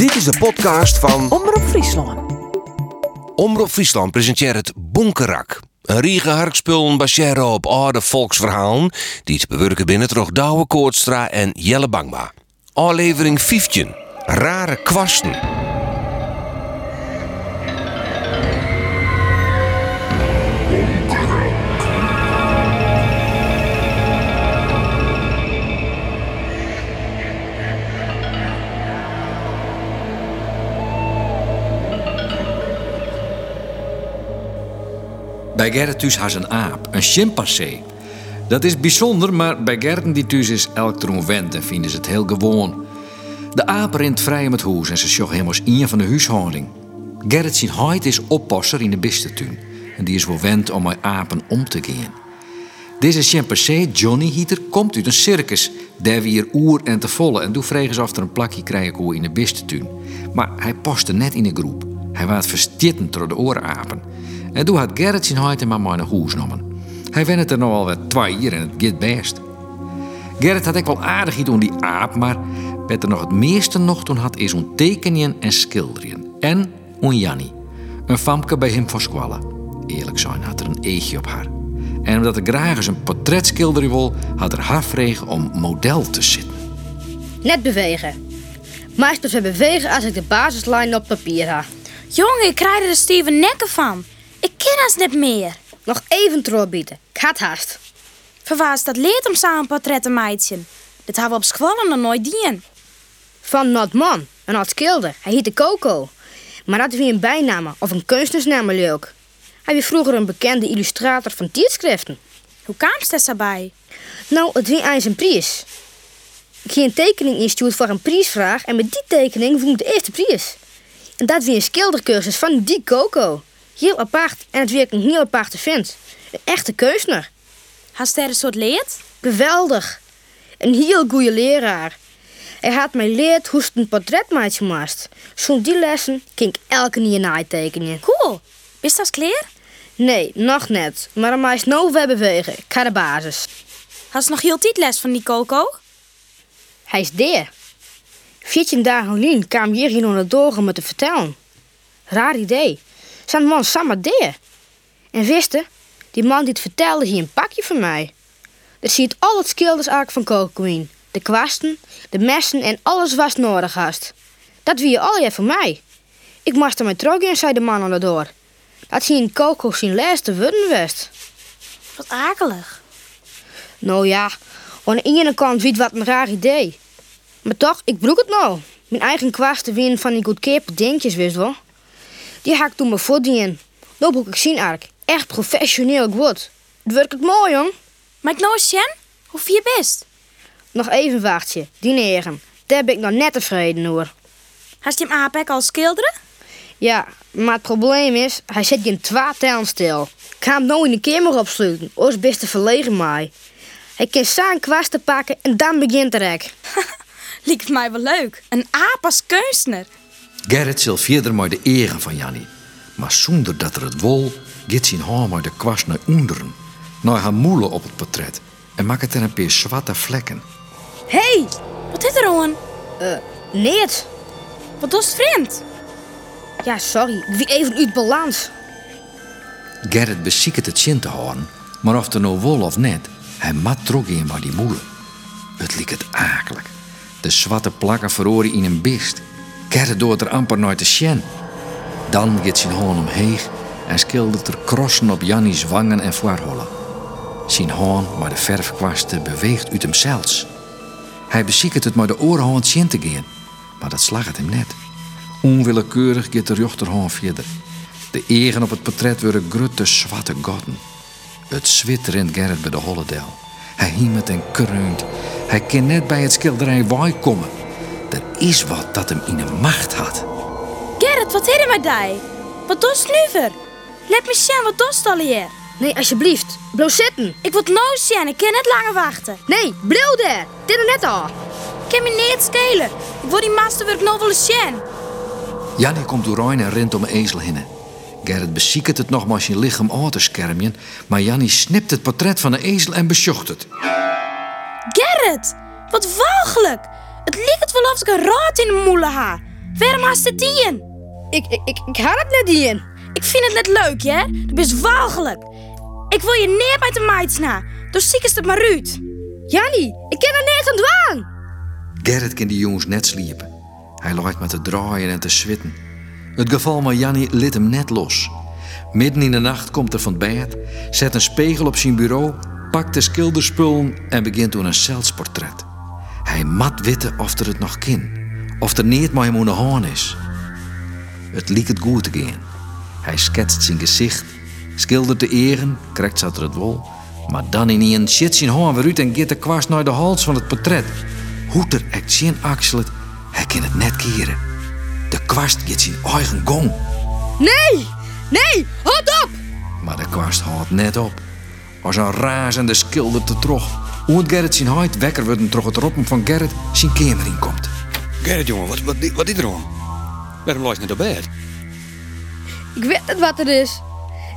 Dit is de podcast van Omroep Friesland. Omroep Friesland presenteert het Bonkerak. Een riege harkspullen baseren op oude volksverhalen die te bewerken binnen toch Douwe Koortstra en Jelle Bangma. Aflevering 15. Rare kwasten. Bij Gerrit thuis has een aap, een chimpansee. Dat is bijzonder, maar bij Gerrit die thuis is elk troen wend en vinden ze het heel gewoon. De aap rent vrij om het en ze zocht helemaal in van de huishouding. Gerrit zijn huid is oppasser in de bistentuin. En die is wel wend om met apen om te gaan. Deze chimpansee, Johnny Hieter, komt uit een circus. Daar weer oer en te volle. En doe vregens of er een plakje krijgen in de bistentuin. Maar hij paste net in de groep. Hij waard verstitten door de oorapen. En toen had Gerrit zijn huid maar maar naar huis genomen. Hij went het er nog al wat twee jaar en het gaat best. Gerrit had ik wel aardig iets om die aap, maar wat er nog het meeste nog toen had is om tekeningen en schilderen. En om Jannie, een famke bij hem voor squallen. Eerlijk zijn had er een eegje op haar. En omdat ik graag eens een portret schilderen wil, had er haar vregen om model te zitten. Net bewegen. Meestal weer bewegen als ik de basislijn op papier heb. Jongen, ik krijg er de Steven nekken van. Niet meer. Nog even terugbieden. Ik had haast. Is dat leert om samen portret te meidje? Dit hebben we op school nog nooit dien. Van Notman, een oud schilder. Hij heette Coco. Maar dat wie een bijnaam of een kunstnersnaam leuk. Hij was vroeger een bekende illustrator van tijdschriften. Hoe kwam ze daarbij? Nou, het wie eens een prijs. Ik ging een tekening insturen voor een prijsvraag en met die tekening vond ik de eerste prijs. En dat weer een schildercursus van die Coco. Heel apart en het werkt een heel aparte vent. Een echte keusner. Hast er een soort leert? Geweldig. Een heel goede leraar. Hij had mij leerd hoe ze een portretmaatje moest. Zo'n die lessen ging ik elke nieuwe naaitekenen. Cool. Is dat klaar? Nee, nog net. Maar dan is nou weer bewegen. Ik ga de basis. Hast nog heel tijd les van die Coco? Hij is daar. Veertien dagen geleden kwam hier hier naar door te vertellen. Raar idee. Zijn man samen daar. En wisten, die man die het vertelde hier een pakje van mij. Er ziet al het schildersark van Coco Queen. De kwasten, de messen en alles wat nodig had. Dat wie je al je van mij. Ik moest er met terug in, zei de man aan de door. Dat hij in Coco zijn laatste woorden wist. Wat akelig. Nou ja, aan de ene kant weet wat een raar idee. Maar toch, ik broek het nou. Mijn eigen kwasten win van die goedkope dingetjes, wist wel. Die haak toen mijn voet in. Nou broek ik zien ark. Echt professioneel goed. Het werkt het mooi, jong. Maar ik nou eens zien? Hoe vier best? Nog even wachtje, dineren. Daar ben ik nog net tevreden hoor. Hast je hem aapek al schilderen? Ja, maar het probleem is, hij zit je in twee tellen stil. Ik ga hem nou in de kamer opsluiten, oors best te verlegen mij. Hij kan zijn kwasten pakken en dan begint er ek. Lijkt mij wel leuk. Een aap als kunstner. Gerrit zal verder maar de eren van Jannie. Maar zonder dat er het wol, gaat zijn haar maar de kwast naar onderen. Naar haar moelen op het portret. En maakt het er een paar zwarte vlekken. hey, Wat is er aan? nee Wat is vreemd? Ja, sorry, ik wie even uit balans. Gerrit beziekt het zin te houden, maar of er nou wol of net, hij mat trok in maar die moelen. Het liep het akelig. De zwarte plakken verroren in een bist. Gerrit doet er amper nooit te sjen. Dan gaat zijn hoorn omheen en schildert er krossen op Jannie's wangen en voorhollen. Zijn hoorn, maar de verfkwasten, beweegt uit hem zelfs. Hij beziekt het maar de orenhoorn zin te gaan, maar dat slag het hem net. Onwillekeurig gaat de rechterhoorn verder. De egen op het portret worden grote zwarte gotten. Het zwit rent Gerrit bij de hollendel. Hij hiemert en kreunt. Hij kan net bij het schilderij waai komen. Er is wat dat hem in de macht had. Gerrit, wat er met die? Wat doet nu weer? Laat me zien, wat doet al hier? Nee, alsjeblieft, blijf zitten. Ik wil nou zien, ik kan niet langer wachten. Nee, blijf daar. Dit is net al. Ik kan me niet schelen. Ik wil die masterwerk nou wel eens zien. Jannie komt door en rent om een ezel heen. Gerrit beziekt het nog maar zijn lichaam aan te schermen, maar Jannie snipt het portret van de ezel en besjocht het. Gerrit, wat walgelijk. Het lijkt wel of ik een raad in de moelen ha. Waarom hast het die in? Ik, ik, ik, ik had het net niet in. Ik vind het net leuk, hè? Du bent walgelijk. Ik wil je neer bij de meid na. Dus ziek is het maar uit. Jannie, ik ken er net aan dwaan. Gerrit kan die jongens net sliepen. Hij lijkt met te draaien en te zwitten. Het geval met Jannie liet hem net los. Midden in de nacht komt er van het bed, zet een spiegel op zijn bureau, pakt de schilderspullen en begint aan een zelfsportret. Hij mat witten of er het nog kan, of er niet maar hem is. Het liep het goed te gaan. Hij schetst zijn gezicht, schildert de eren, krijgt zat er het wol. Maar dan in een shit zijn hand weer uit en gaat de kwast naar de hals van het portret. Hoe er echt zijn axel hij kan het net keren. De kwast gaat zijn eigen gong. Nee, nee, houd op. Maar de kwast houdt net op. Als een razende schilder te trog. Hoe het Gerrit zijn huid wekker wordt en toch het roppen van Gerrit zijn kamer in komt. Gerrit, jongen, wat, wat, wat is er om? Waarom lag je net op bed? Ik weet niet wat het is.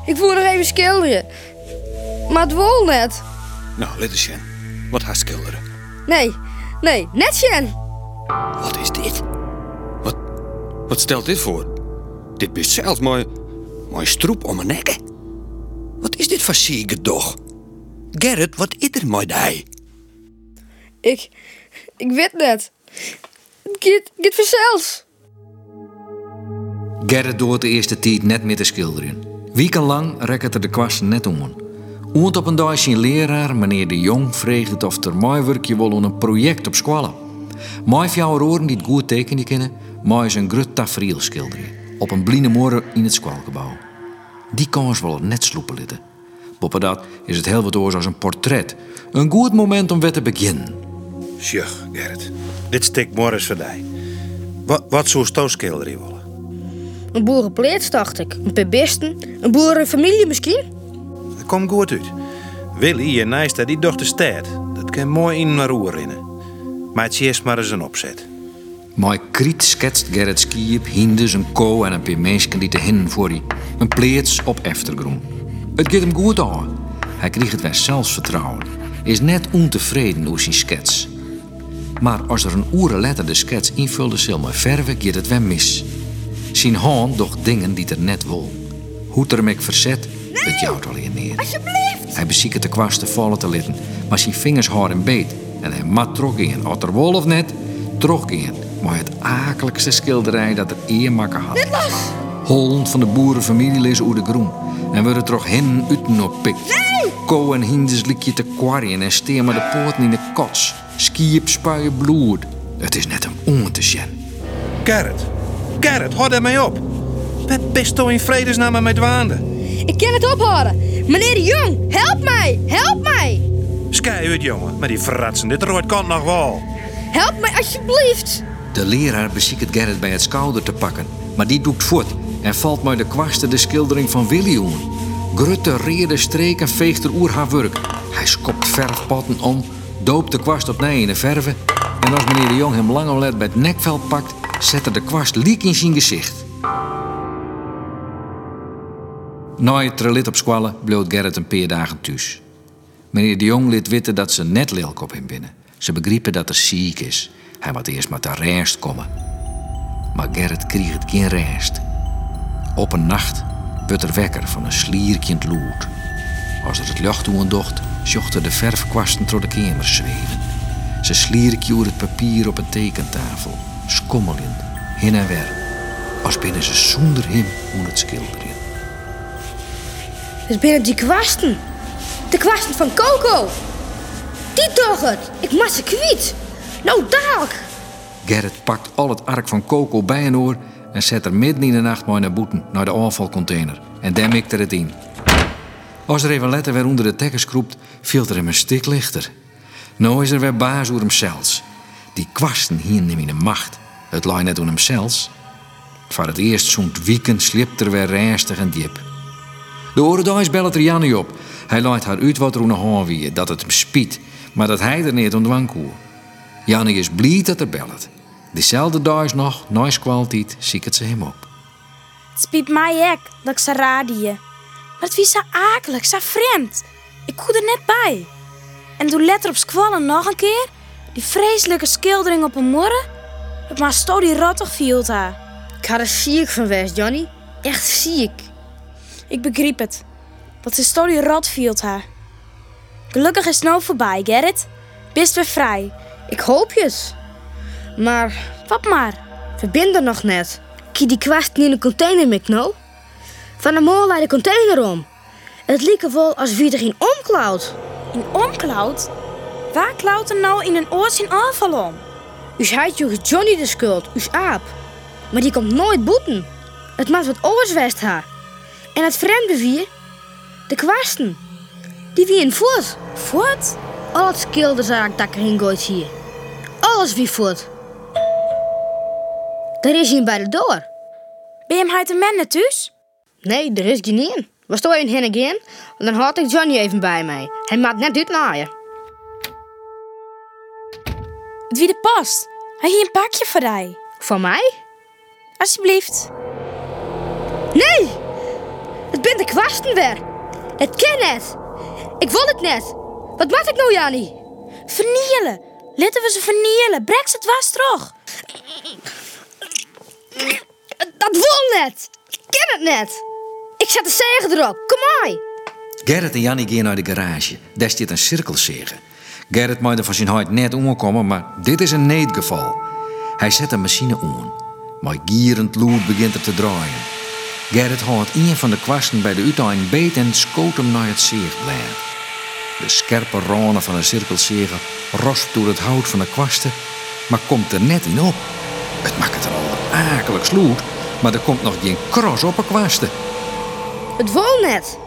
Ik voel nog even schilderen. Maar het wol net. Nou, let eens. Wat haast schilderen? Nee, nee, net Sjen. Wat is dit? Wat, wat stelt dit voor? Dit is zelfs mooi, mooi stroep om mijn nekken. Wat is dit voor zieke doch? Gerrit, wat is er met hij? Ik, ik weet net. Het gaat, gaat vanzelfs. Gerrit doet de eerste tijd net met te schilderen. Wekenlang rekken er de kwasten net om. Oont op een dag zijn leraar, meneer de Jong, vreeg of er mooi werkje wil aan een project op school. Mooi jouw oren die het goed tekenen kennen, mooi zijn grut tafereel schilderen. Op een bliene morgen in het schoolgebouw. Die kans wil er net sloepen litten. Boppen dat is het heel wat oors als een portret. Een goed moment om weer te beginnen. Sjuch, Gerrit. Dit stik morgens voor mij. Wat, wat zou stootschilderen willen? Een boerenpleets, dacht ik. Een paar besten. Een boerenfamilie misschien. Dat komt goed uit. Willy, je nijste, die dochter stad. Dat kan mooi in naar roer rennen. Maar het is maar eens een opzet. Mooi kriet schetst Gerrit Skiep, Hindes, een ko en een paar mensen die te hinnen voor die. Een pleets op Eftergroen. Het gaat hem goed aan. Hij kreeg het weer zelfvertrouwen. Is net ontevreden over zijn skets. Maar als er een oeren letter de skets invulde, zal maar verven, gaat het weer mis. Zijn hand doch dingen die er net wil. Hoe er ook verzet, het jouwt al in neer. Alsjeblieft. Hij beziekt de kwasten vallen te litten, maar zijn vingers houden beet. En hij mat trok in, of er wol of net, trok in. Maar het akeligste schilderij dat er eer maken had. Holland van de boerenfamilie lees oer de groen. En we er toch hen uten op pikt. Ko en hindes likje te kwarrien en steer maar de poorten in de kots. Skiep spuien bloed. Het is net een ongen te zien. Gerrit, Gerrit, houd ermee op. Wat best toch in vredesnaam met waande? Ik kan het ophouden. Meneer de Jong, help mij. Help mij. Skij uit, jongen. Maar die verratsen, dit rooit kant nog wel. Help mij alsjeblieft. De leraar beziekt Gerrit bij het schouder te pakken. Maar die doekt voort en valt maar de kwasten de schildering van Willy om. Grutte reerde streken veegt er oer haar werk. Hij skopt verfpotten om, doopt de kwast opnieuw in de verven. En als meneer de Jong hem lang let bij het nekveld pakt, zet de kwast liek in zijn gezicht. Na het relit op squallen bleef Gerrit een paar dagen thuis. Meneer de Jong liet weten dat ze net lelijk op hem binnen. Ze begrepen dat er ziek is. Hij moet eerst maar te rest komen. Maar Gerrit kreeg het geen rest. Op een nacht werd er wekker van een slierkje in het lood. Als er het licht toe docht, zochten de verfkwasten door de kamer zweven. Ze slierkje over het papier op een tekentafel, schommelend, heen en weer. Als binnen ze zonder hem moet het schilderen. Het binnen die kwasten. De kwasten van Coco. Die toch het. Ik mag ze kwiet. Nou, dadelijk. Gerrit pakt al het ark van Coco bij een oor en zet er midden in de nacht mooi naar boeten, naar de afvalcontainer. En daar mikt er het in. Als er even letter weer onder de tekkers kroept, viel er hem een stuk lichter. Nou is er weer baas over hem zelfs. Die kwasten hier hem in de macht. Het lag net om hem zelfs. Voor het eerst zo'n weekend slipt er weer ernstig en diep. De orendags belt er Jannie op. Hij laat haar uit wat er aan wie, dat het hem spiet, maar dat hij er niet om dwang. Jannie is blij dat er belt. Diezelfde dag nog, na kwaliteit, ziet het ze hem op. Het spiet mij ook dat ik ze radie. Maar het was zo akelig, zo vreemd. Ik kon er net bij. En toen letter op squallen nog een keer, die vreselijke schildering op een morgen. Maar sto die rottig viel haar. Ik had er ziek van geweest, Johnny. Echt ziek. Ik begreep het. Dat ze sto die rot viel haar. Gelukkig is het nou voorbij, Gerrit. Bist weer vrij. Ik hoop het. Maar Wat maar. er nog net. Kie die kwast niet in een container met nou? Van de mol de container om. Het liep wel als wie er geen omklauwt. In omklauwt? Waar klauwt er nou in een oors in afval om? U had je Johnny de schuld, uw aap. Maar die komt nooit boeten. Het maakt wat oors ha. En het vreemde wie, de kwasten. Die wie in voet. Wat? Al het schilderzaak dat ik erin gooit hier. Alles wie voet. Daar is hij bij de door. Ben je hem uit de mannen thuis? Nee, er is geen in. We staan even heen again. En dan had ik Johnny even bij mij. Hij maakt net uit naar je. Het wie de past. Hij hier een pakje voor jij. Van mij? Alsjeblieft. Nee! Het bent de kwasten weer. Het ken het. Ik wil het net. Wat maak ik nou, Jannie? Vernielen. Laten we ze vernielen. Brexit was toch? Dat wil net. Ik ken het net. Ik zet de zegen erop. Kom maar. Gerrit en Jannie gaan naar de garage. Daar staat een cirkelzegen. Gerrit moet er van zijn huid net omkomen, maar dit is een needgeval. Hij zet de machine aan. Maar gierend lood begint er te draaien. Gerrit houdt een van de kwasten bij de uiteindelijk beet en schoot hem naar het zeegblad. De scherpe ronen van de cirkelzegen rospt door het hout van de kwasten, maar komt er net in op. Het maakt het er al akelig sloed, maar er komt nog geen kros op een kwasten. Het wil net.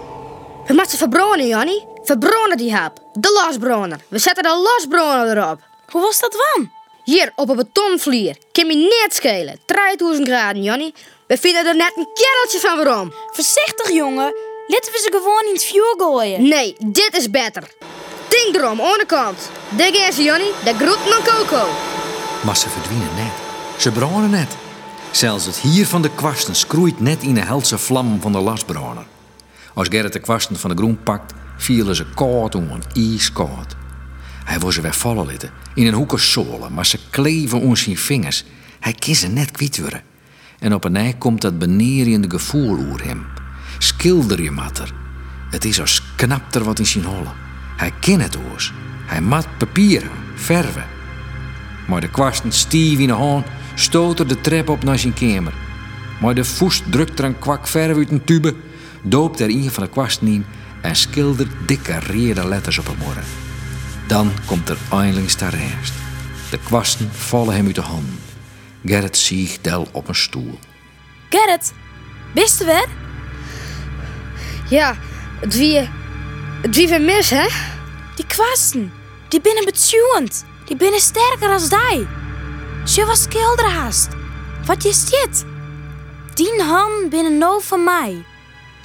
We moeten ze verbronen, Jannie. Verbronen die hap. De losbroner. We zetten de losbroner erop. Hoe was dat van? Hier, op een betonvlier. Kan me net schelen. 3000 graden, Jannie. We vinden er net een kereltje van waarom. Voorzichtig, jongen. Laten we ze gewoon in het vuur gooien. Nee, dit is beter. Denk erom, onderkant. Dik eerst, Jannie. De groet van Coco. Maar ze verdwijnen net. Ze branden net. Zelfs het hier van de kwasten skroeit net in de helse vlam van de lasbrander. Als Gerrit de kwasten van de groen pakt, vielen ze koud om, ijskoud. Hij wil ze weer vallen litten, in een hoeken zolen, maar ze kleven om zijn vingers. Hij kan ze net kwijt worden. En op een ei komt dat benerende gevoel oer hem. Schilder je matter. Het is als knapt er wat in zijn holle. Hij kent het oors. Hij mat papieren, verven. Maar de kwasten stief in de hand, stoot er de trap op naar zijn kamer. Maar de voest drukt er een kwak verf uit een tube, doopt er een van de kwasten in en schildert dikke reerde letters op hem morgen. Dan komt er eindelijk de rest. De kwasten vallen hem uit de handen. Gerrit ziegt del op een stoel. Gerrit, bist er weer? Ja, het wie... Het wie weer mis, hè? Die kwasten, die binnen betuwend. Die binnen sterker als die. Ze was schilderhaast. Wat is dit? Die hand binnen nou van mij.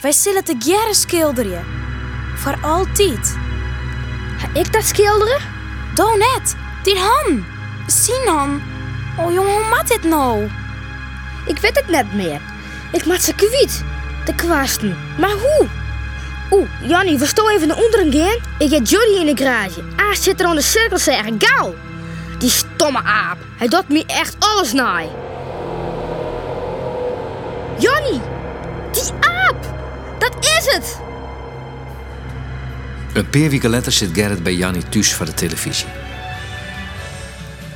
Wij zullen te jaren schilderen. Voor altijd. Ga ik dat schilderen? Doe net, die hand. Zien han. Oh jongen, hoe maakt dit nou? Ik weet het net meer. Ik maak ze kwijt. De kwasten. Maar hoe? Oeh, Jannie, we staan even naar onderen gaan. Ik heb Johnny in de garage. Ah, zit er aan de cirkel zeggen. Gauw! Stomme aap. Hij doet me echt alles naai. Jannie! Die aap! Dat is het! Een paar weken later zit Gerrit bij Jannie thuis voor de televisie.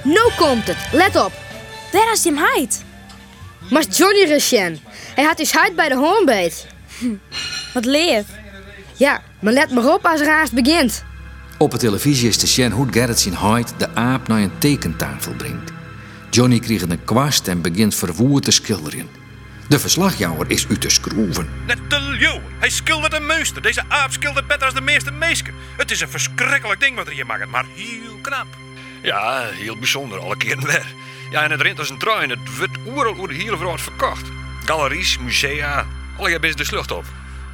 Nou komt het. Let op. Daar is hem heid. Maar Johnny Recien. Hij had dus huid bij de hoornbeet. Wat leef. Ja, maar let maar op als er haast begint. Op de televisie is te zien hoe Gerrit zijn huid de aap naar een tekentafel brengt. Johnny krijgt een kwast en begint verwoerd te schilderen. De verslagjouwer is uit te schroeven. Net te leeuw. Hij schildert een meester. Deze aap schildert beter als de meeste meesken. Het is een verschrikkelijk ding wat er hier maakt, maar heel knap. Ja, heel bijzonder, alle keren weer. Ja, en het rent als een trein. Het wordt overal over de hele verkocht. Galeries, musea, alle hebben de slucht op.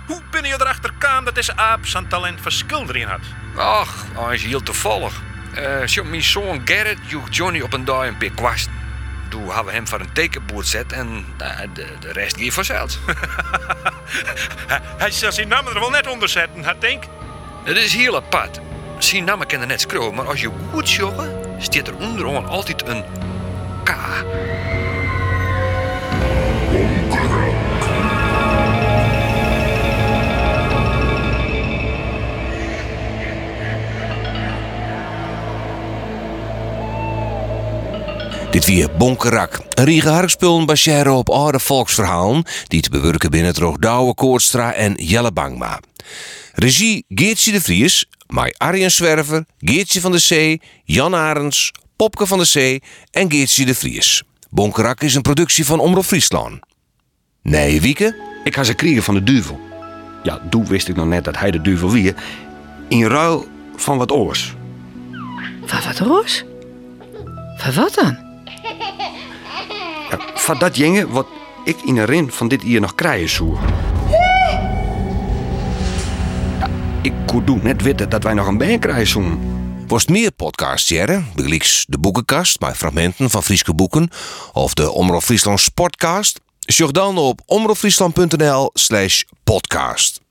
Hoe ben je erachter kwam dat deze aap zijn talent voor schilderen had? Ach, hij is heel toevallig. Uh, mijn zoon Gerrit joeg Johnny op een dag een paar kwast. Toen hebben we hem voor een tekenboord zet en nou, de, de rest ging vanzelf. Hij zal zijn naam er wel net onder zetten, had denk. Het is heel apart. Zijn naam kan er net schrijven, maar als je goed zoekt, staat er onderaan altijd een elkaar. Dit weer Bonkerak. Een riege harkspullen baseren op oude volksverhalen... die te bewerken binnen het Douwe Koortstra en Jelle Bangma. Regie Geertje de Vries, Mai Arjen Zwerver, Geertje van de Zee... Jan Arends, Popke van de Zee en Geertje de Vries. Bonkerak is een productie van Omroep Friesland. Nee, Wieke? Ik ga ze kriegen van de duivel. Ja, toen wist ik nog net dat hij de duivel wie. In ruil van wat oors. Van wat roos? Van wat dan? Van dat jengen wat ik in een rin van dit hier nog krijgen zoer. Ik kon doen net weten dat wij nog een band krijgen zoen. Worst meer podcasts jaren, begelijks de boekenkast met fragmenten van Frieske boeken of de Omroep Friesland Sportcast. Zoek dan op omroepfriesland.nl slash podcast.